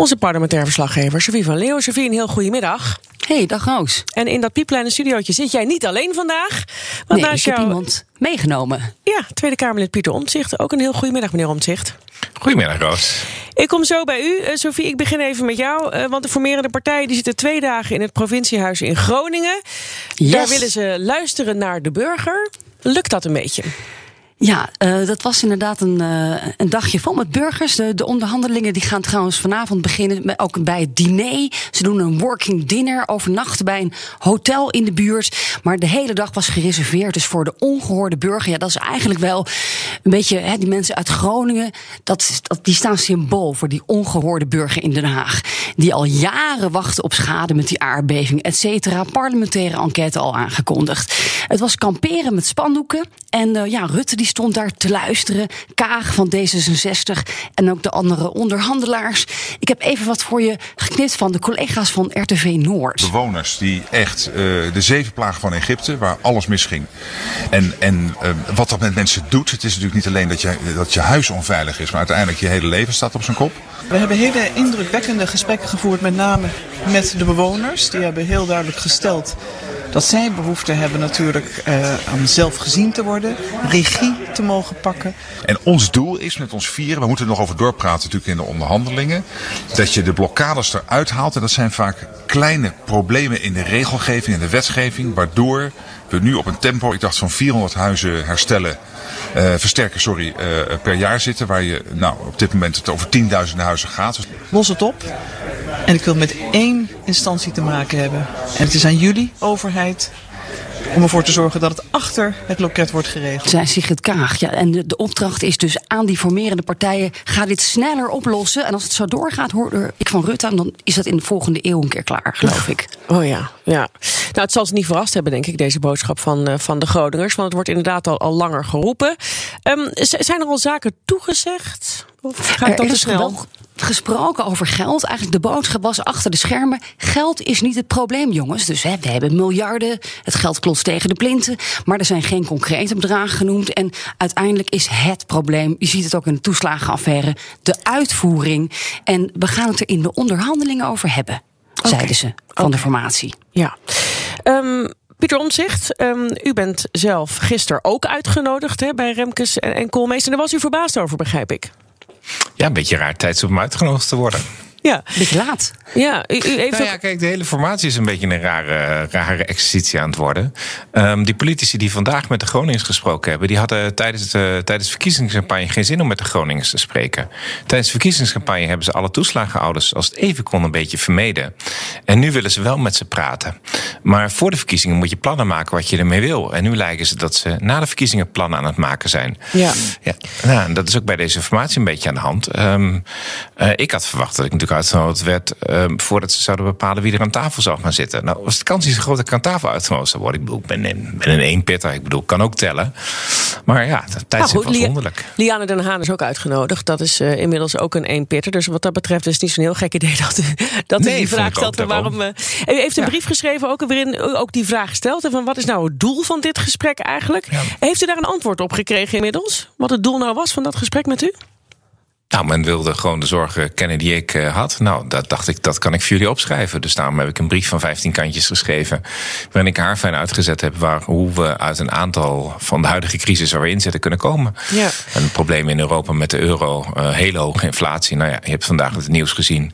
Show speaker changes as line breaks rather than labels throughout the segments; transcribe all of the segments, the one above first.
Onze parlementaire verslaggever Sofie van Leeuwen. Sofie, een heel goede middag.
Hey, dag Roos.
En in dat piepkleine studiootje zit jij niet alleen vandaag.
Want nee, ik heb iemand meegenomen.
Ja, Tweede Kamerlid Pieter Omtzigt. Ook een heel goedemiddag, meneer Omtzigt.
Goedemiddag, Roos.
Ik kom zo bij u. Uh, Sophie, ik begin even met jou. Uh, want de formerende partijen die zitten twee dagen in het provinciehuis in Groningen.
Yes.
Daar willen ze luisteren naar de burger. Lukt dat een beetje?
Ja, uh, dat was inderdaad een, uh, een dagje vol met burgers. De, de, onderhandelingen die gaan trouwens vanavond beginnen, met, ook bij het diner. Ze doen een working dinner, overnachten bij een hotel in de buurt. Maar de hele dag was gereserveerd dus voor de ongehoorde burger. Ja, dat is eigenlijk wel een beetje, hè, die mensen uit Groningen, dat, dat, die staan symbool voor die ongehoorde burger in Den Haag. Die al jaren wachten op schade met die aardbeving, et cetera. Parlementaire enquête al aangekondigd. Het was kamperen met spandoeken. En uh, ja, Rutte die stond daar te luisteren. Kaag van D66 en ook de andere onderhandelaars. Ik heb even wat voor je geknipt van de collega's van RTV Noord.
Bewoners die echt uh, de zeven plagen van Egypte, waar alles misging. En, en uh, wat dat met mensen doet. Het is natuurlijk niet alleen dat je, dat je huis onveilig is, maar uiteindelijk je hele leven staat op zijn kop.
We hebben hele indrukwekkende gesprekken gevoerd, met name met de bewoners. Die hebben heel duidelijk gesteld dat zij behoefte hebben natuurlijk uh, aan zelf gezien te worden, regie te mogen pakken.
En ons doel is met ons vieren, we moeten er nog over doorpraten natuurlijk in de onderhandelingen, dat je de blokkades eruit haalt. En dat zijn vaak kleine problemen in de regelgeving, in de wetgeving, waardoor we nu op een tempo, ik dacht zo'n 400 huizen herstellen, uh, versterken sorry, uh, per jaar zitten. Waar je nou, op dit moment het over tienduizenden huizen gaat.
Los het op. En ik wil met één instantie te maken hebben. En het is aan jullie, overheid, om ervoor te zorgen dat het achter het loket wordt geregeld.
Zij Sigrid Kaag. Ja, en de, de, opdracht is dus aan die formerende partijen... ga dit sneller oplossen. En als het zo doorgaat, hoor ik van Rutte... dan is dat in de volgende eeuw een keer klaar, geloof ik.
Oh ja, ja. Nou, het zal ze niet verrast hebben, denk ik, deze boodschap van, uh, van de Groningers. Want het wordt inderdaad al, al langer geroepen. Um, zijn er al zaken toegezegd? Of gaat
er
dat te snel?
gesproken over geld. Eigenlijk de boodschap was achter de schermen... geld is niet het probleem, jongens. Dus hè, we hebben miljarden, het geld klotst tegen de plinten... maar er zijn geen concrete bedragen genoemd. En uiteindelijk is het probleem, je ziet het ook in de toeslagenaffaire... de uitvoering. En we gaan het er in de onderhandelingen over hebben, okay. zeiden ze van
okay.
de formatie.
Ja. Um, Pieter Omzicht, um, u bent zelf gisteren ook uitgenodigd hè, bij Remkes en, en Koolmees. En daar was u verbaasd over, begrijp ik.
Ja, een beetje raar tijd om uitgenodigd te worden.
Ja,
beetje laat.
Ja, u,
nou ja, kijk, de hele formatie is een beetje een rare, rare exercitie aan het worden. Um, die politici die vandaag met de Groningers gesproken hebben, die hadden tijdens de, tijdens de verkiezingscampagne geen zin om met de Groningers te spreken. Tijdens de verkiezingscampagne hebben ze alle toeslagenouders als het even kon een beetje vermeden. En nu willen ze wel met ze praten. Maar voor de verkiezingen moet je plannen maken wat je ermee wil. En nu lijken ze dat ze na de verkiezingen plannen aan het maken zijn.
Ja.
ja nou, dat is ook bij deze formatie een beetje aan de hand. Um, uh, ik had verwacht dat ik natuurlijk uitgenodigd werd um, voordat ze zouden bepalen wie er aan tafel zou gaan zitten. Nou, was de kans niet zo groot dat ik aan tafel uitgenodigd zou worden. Ik bedoel, ik ben een, ben een eenpitter. Ik bedoel, ik kan ook tellen. Maar ja, de tijd
nou,
was wonderlijk.
Liane Den Haan is ook uitgenodigd. Dat is uh, inmiddels ook een eenpitter. Dus wat dat betreft is het niet zo'n heel gek idee dat, dat
nee,
u die vraag stelt. Waarom, uh, u heeft een ja. brief geschreven ook, waarin u ook die vraag stelt. Van wat is nou het doel van dit gesprek eigenlijk? Ja. Heeft u daar een antwoord op gekregen inmiddels? Wat het doel nou was van dat gesprek met u?
Nou, men wilde gewoon de zorgen kennen die ik uh, had. Nou, dat dacht ik, dat kan ik voor jullie opschrijven. Dus daarom heb ik een brief van 15 kantjes geschreven. Waarin ik haar fijn uitgezet heb waar, hoe we uit een aantal van de huidige crisis waar we in zitten kunnen komen.
Ja.
En het probleem in Europa met de euro, uh, hele hoge inflatie. Nou ja, je hebt vandaag het nieuws gezien.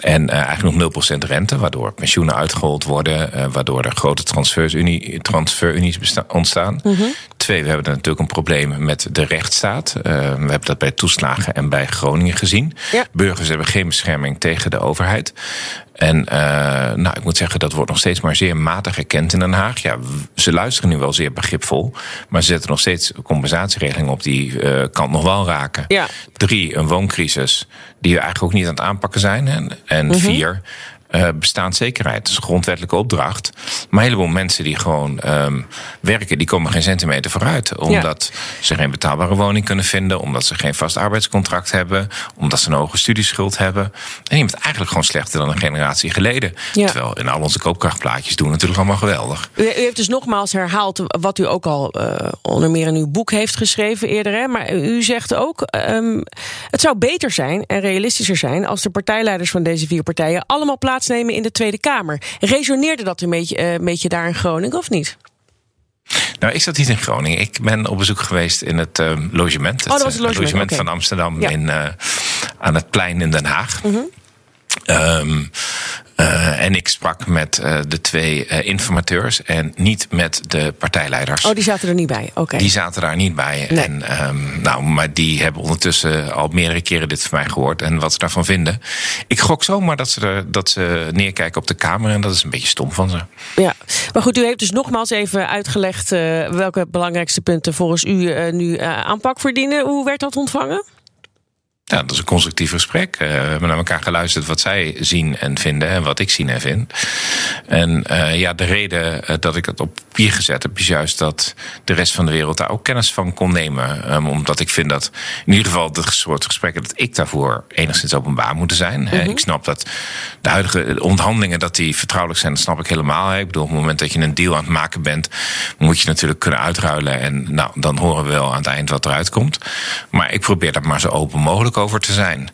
En uh, eigenlijk nog 0% rente, waardoor pensioenen uitgehold worden, uh, waardoor er grote transferunies transferunies ontstaan.
Mm -hmm.
Twee, we hebben natuurlijk een probleem met de rechtsstaat. Uh, we hebben dat bij toeslagen en bij Groningen gezien.
Ja.
Burgers hebben geen bescherming tegen de overheid. En nou, ik moet zeggen, dat wordt nog steeds maar zeer matig erkend in Den Haag. Ja, ze luisteren nu wel zeer begripvol, maar ze zetten nog steeds compensatieregelingen op die uh, kant nog wel raken.
Ja.
Drie, een wooncrisis die we eigenlijk ook niet aan het aanpakken zijn. En, en mm -hmm. vier, uh, bestaanszekerheid. Dat is een grondwettelijke opdracht. Maar een heleboel mensen die gewoon um, werken, die komen geen centimeter vooruit. Omdat ja. ze geen betaalbare woning kunnen vinden. Omdat ze geen vast arbeidscontract hebben. Omdat ze een hoge studieschuld hebben. En je bent eigenlijk gewoon slechter dan een generatie geleden. Ja. Terwijl in al onze koopkrachtplaatjes doen natuurlijk allemaal geweldig.
U, u, heeft dus nogmaals herhaald wat u ook al uh, onder meer in uw boek heeft geschreven eerder. Hè? Maar u zegt ook, um, het zou beter zijn en realistischer zijn als de partijleiders van deze vier partijen allemaal plaatsen plaatsnemen in de Tweede Kamer. Resoneerde dat een beetje, uh, een beetje daar in Groningen of niet?
Nou, ik zat niet in Groningen. Ik ben op bezoek geweest in het uh, logement. Het,
oh, dat was het logement,
logement
okay.
van Amsterdam ja. in, uh, aan het plein in Den Haag. Mm -hmm. um, uh, en ik sprak met uh, de twee uh, informateurs en niet met de partijleiders.
Oh, die zaten er niet bij. Oké. Okay.
Die zaten daar niet bij.
Nee.
En, um, nou, maar die hebben ondertussen al meerdere keren dit van mij gehoord en wat ze daarvan vinden. Ik gok zomaar dat ze, er, dat ze neerkijken op de Kamer en dat is een beetje stom van ze.
Ja, maar goed, u heeft dus nogmaals even uitgelegd welke belangrijkste punten volgens u nu aanpak verdienen. Hoe werd dat ontvangen?
Ja, dat is een constructief gesprek. Uh, we hebben naar elkaar geluisterd wat zij zien en vinden en wat ik zie en vind. En uh, ja, de reden dat ik het op papier gezet heb, is juist dat de rest van de wereld daar ook kennis van kon nemen. Um, omdat ik vind dat in ieder geval het soort gesprekken dat ik daarvoor enigszins openbaar moeten zijn. Mm -hmm. Ik snap dat de huidige onderhandelingen dat die vertrouwelijk zijn, dat snap ik helemaal. Ik bedoel, op het moment dat je een deal aan het maken bent, moet je natuurlijk kunnen uitruilen. En nou, dan horen we wel aan het eind wat eruit komt. Maar ik probeer dat maar zo open mogelijk over te zijn.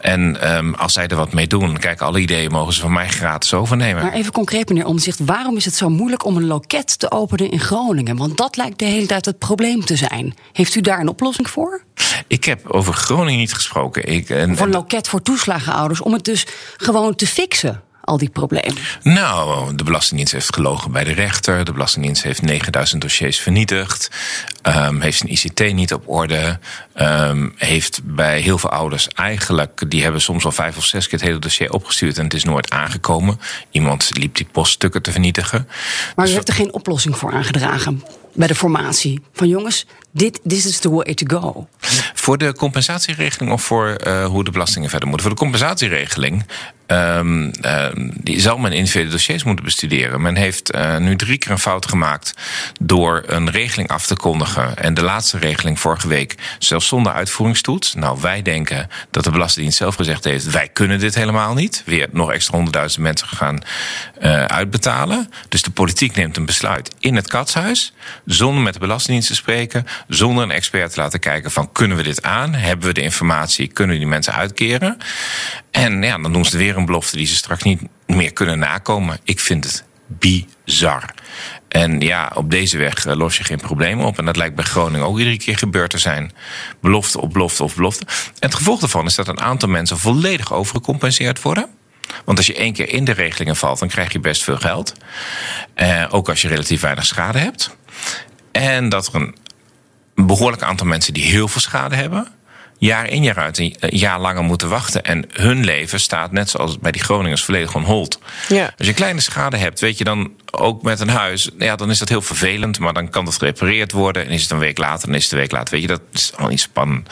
En um, als zij er wat mee doen, kijk, alle ideeën mogen ze van mij gratis overnemen.
Maar even concreet, meneer Omzicht, waarom is het zo moeilijk om een loket te openen in Groningen? Want dat lijkt de hele tijd het probleem te zijn. Heeft u daar een oplossing voor?
Ik heb over Groningen niet gesproken. Ik, en,
of een loket voor toeslagenouders, om het dus gewoon te fixen al die problemen?
Nou, de Belastingdienst heeft gelogen bij de rechter. De Belastingdienst heeft 9000 dossiers vernietigd. Um, heeft zijn ICT niet op orde. Um, heeft bij heel veel ouders eigenlijk... die hebben soms al vijf of zes keer het hele dossier opgestuurd... en het is nooit aangekomen. Iemand liep die poststukken te vernietigen.
Maar u dus heeft er geen oplossing voor aangedragen bij de formatie? Van jongens, dit this is the way to go.
Voor de compensatieregeling of voor uh, hoe de belastingen verder moeten? Voor de compensatieregeling um, uh, die zal men individuele dossiers moeten bestuderen. Men heeft uh, nu drie keer een fout gemaakt door een regeling af te kondigen. En de laatste regeling vorige week zelfs zonder uitvoeringstoets. Nou, wij denken dat de Belastingdienst zelf gezegd heeft... wij kunnen dit helemaal niet. Weer nog extra honderdduizend mensen gaan uh, uitbetalen. Dus de politiek neemt een besluit in het katshuis... zonder met de Belastingdienst te spreken... zonder een expert te laten kijken van kunnen we dit aan? Hebben we de informatie? Kunnen we die mensen uitkeren? En ja, dan doen ze weer een belofte die ze straks niet meer kunnen nakomen. Ik vind het bizar. En ja, op deze weg los je geen problemen op. En dat lijkt bij Groningen ook iedere keer gebeurd te zijn. Belofte op belofte of belofte. En het gevolg daarvan is dat een aantal mensen volledig overgecompenseerd worden. Want als je één keer in de regelingen valt, dan krijg je best veel geld. Eh, ook als je relatief weinig schade hebt. En dat er een behoorlijk aantal mensen die heel veel schade hebben jaar in jaar uit een jaar langer moeten wachten. En hun leven staat, net zoals bij die Groningers, volledig on hold.
Ja.
Als je kleine schade hebt, weet je dan ook met een huis, ja, dan is dat heel vervelend. Maar dan kan dat gerepareerd worden. En is het een week later, dan is het een week later. Weet je, dat is al niet spannend.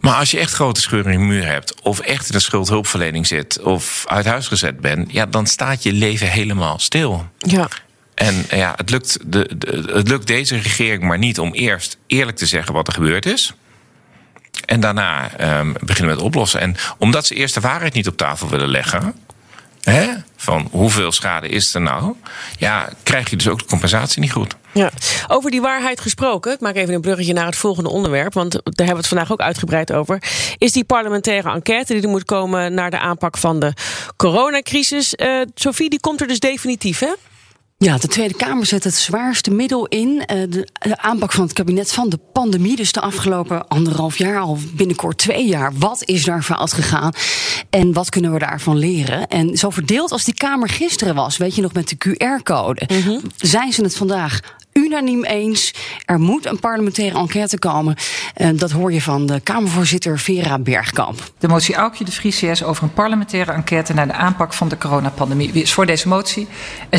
Maar als je echt grote scheuren in je muur hebt, of echt in de schuldhulpverlening zit, of uit huis gezet bent, ja, dan staat je leven helemaal stil.
Ja.
En ja, het lukt, de, de, het lukt deze regering maar niet om eerst eerlijk te zeggen wat er gebeurd is. En daarna um, beginnen met oplossen. En omdat ze eerst de waarheid niet op tafel willen leggen. Hè, van hoeveel schade is er nou? Ja, krijg je dus ook de compensatie niet goed.
Ja, over die waarheid gesproken, ik maak even een bruggetje naar het volgende onderwerp, want daar hebben we het vandaag ook uitgebreid over. Is die parlementaire enquête die er moet komen naar de aanpak van de coronacrisis. Uh, Sophie, die komt er dus definitief, hè?
Ja, de Tweede Kamer zet het zwaarste middel in. Uh, de, de, aanpak van het kabinet van de pandemie. Dus de afgelopen anderhalf jaar, al binnenkort twee jaar. Wat is daar fout gegaan? En wat kunnen we daarvan leren? En zo verdeeld als die Kamer gisteren was, weet je nog, met de QR-code. Mm -hmm. Zijn ze het vandaag unaniem eens. Er moet een parlementaire enquête komen. En dat hoor je van de Kamervoorzitter Vera Bergkamp.
De motie Aukje de Vries CS over een parlementaire enquête naar de aanpak van de coronapandemie. Wie is voor deze motie?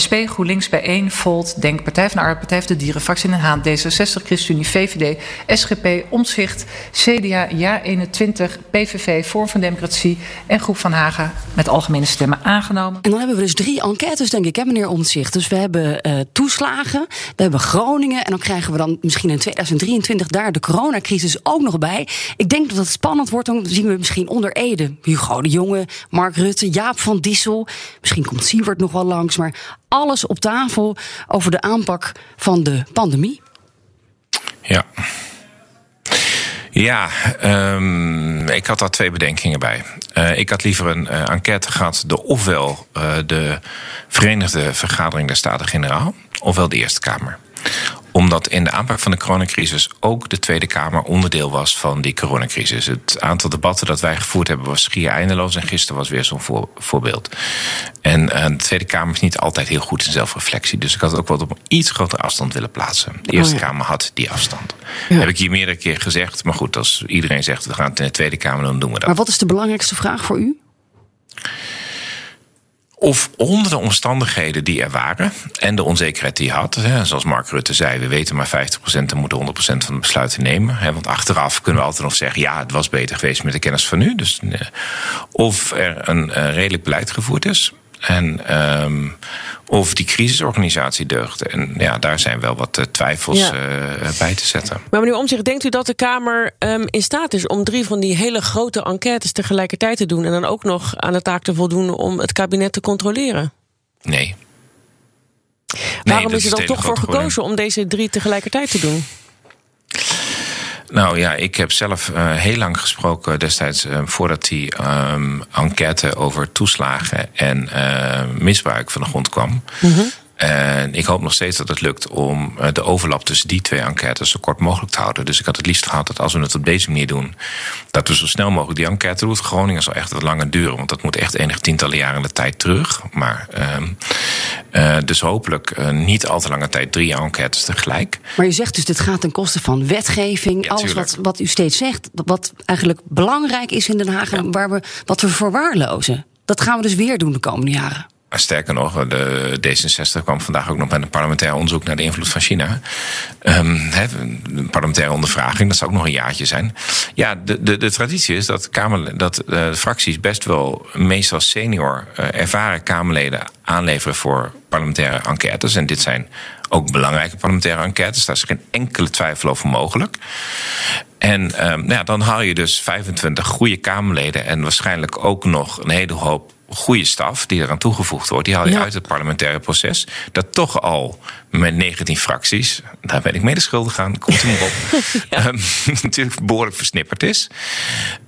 SP, GroenLinks, Bijeen, Volt, Denk, Partij van de Arbeid, Partij voor de Dieren, Fractie in Den Haan, D66, ChristenUnie, VVD, SGP, Omzicht, CDA, Ja21, PVV, Vorm van Democratie en Groep van Haga met algemene stemmen aangenomen.
En dan hebben we dus drie enquêtes, denk ik, hè, meneer Omtzigt. Dus we hebben uh, toeslagen, we hebben Groningen... en dan krijgen we dan misschien in 2023 daar de coronacrisis ook nog bij. Ik denk dat het spannend wordt. Dan zien we misschien onder Ede Hugo de Jonge, Mark Rutte, Jaap van Dissel. Misschien komt Siewert nog wel langs, maar alles op tafel over de aanpak van de pandemie.
Ja. Ja, um, ik had daar twee bedenkingen bij. Uh, ik had liever een uh, enquête gehad, de ofwel uh, de Verenigde Vergadering der Staten-Generaal, ofwel de Eerste Kamer omdat in de aanpak van de coronacrisis ook de Tweede Kamer onderdeel was van die coronacrisis. Het aantal debatten dat wij gevoerd hebben was schier eindeloos. En gisteren was weer zo'n voor, voorbeeld. En uh, de Tweede Kamer is niet altijd heel goed in zelfreflectie. Dus ik had het ook wel op een iets grotere afstand willen plaatsen. De Eerste oh ja. Kamer had die afstand. Ja. Heb ik hier meerdere keer gezegd. Maar goed, als iedereen zegt we gaan het in de Tweede Kamer, dan doen we dat.
Maar wat is de belangrijkste vraag voor u?
Of onder de omstandigheden die er waren en de onzekerheid die je had, hè, zoals Mark Rutte zei, we weten maar 50% en moeten 100% van de besluiten nemen. Hè, want achteraf kunnen we altijd nog zeggen, ja, het was beter geweest met de kennis van nu. Dus, of er een uh, redelijk beleid gevoerd is. En um, of die crisisorganisatie deugt. En ja, daar zijn wel wat uh, twijfels ja. uh, bij te zetten.
Maar meneer Omtzigt, denkt u dat de Kamer um, in staat is om drie van die hele grote enquêtes tegelijkertijd te doen en dan ook nog aan de taak te voldoen om het kabinet te controleren?
Nee.
Waarom nee, is er dan toch voor gekozen probleem. om deze drie tegelijkertijd te doen?
Nou ja, ik heb zelf uh, heel lang gesproken destijds uh, voordat die um, enquête over toeslagen en uh, misbruik van de grond kwam. -hmm. En ik hoop nog steeds dat het lukt om de overlap tussen die twee enquêtes zo kort mogelijk te houden. Dus ik had het liefst gehad dat als we het op deze manier doen, dat we zo snel mogelijk die enquête doen. Groningen zal echt wat langer duren, want dat moet echt enige tientallen jaren de tijd terug. Maar uh, dus hopelijk uh, niet al te lange tijd drie enquêtes tegelijk.
Maar je zegt dus dit gaat ten koste van wetgeving, ja, alles wat, wat u steeds zegt, wat eigenlijk belangrijk is in Den Haag en ja. waar we, wat we verwaarlozen. Dat gaan we dus weer doen de komende jaren.
Sterker nog, de D66 kwam vandaag ook nog met een parlementair onderzoek naar de invloed van China. He, een parlementaire ondervraging, dat zou ook nog een jaartje zijn. Ja, de, de, de traditie is dat, kamer, dat de fracties best wel meestal senior uh, ervaren Kamerleden aanleveren voor parlementaire enquêtes. En dit zijn ook belangrijke parlementaire enquêtes. Daar is geen enkele twijfel over mogelijk. En um, nou ja, dan haal je dus 25 goede Kamerleden en waarschijnlijk ook nog een hele hoop goede staf die eraan toegevoegd wordt. Die haal je ja. uit het parlementaire proces. Dat toch al met 19 fracties, daar ben ik medeschuldig aan, komt u maar op. ja. um, natuurlijk behoorlijk versnipperd is.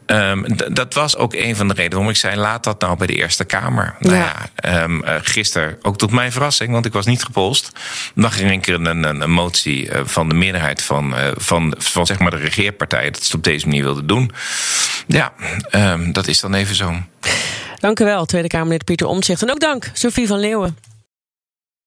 Um, dat was ook een van de redenen waarom ik zei: laat dat nou bij de Eerste Kamer. Ja. Nou ja, um, uh, gisteren, ook tot mijn verrassing, want ik was niet gepolst, lag er in een keer een, een, een motie uh, van de meerderheid van, uh, van, van zeg maar de regeerpartijen dat ze het op deze manier wilden doen. Ja, dat is dan even zo.
Dank u wel, Tweede Kamerlid Pieter Omtzigt. En ook dank, Sophie van Leeuwen.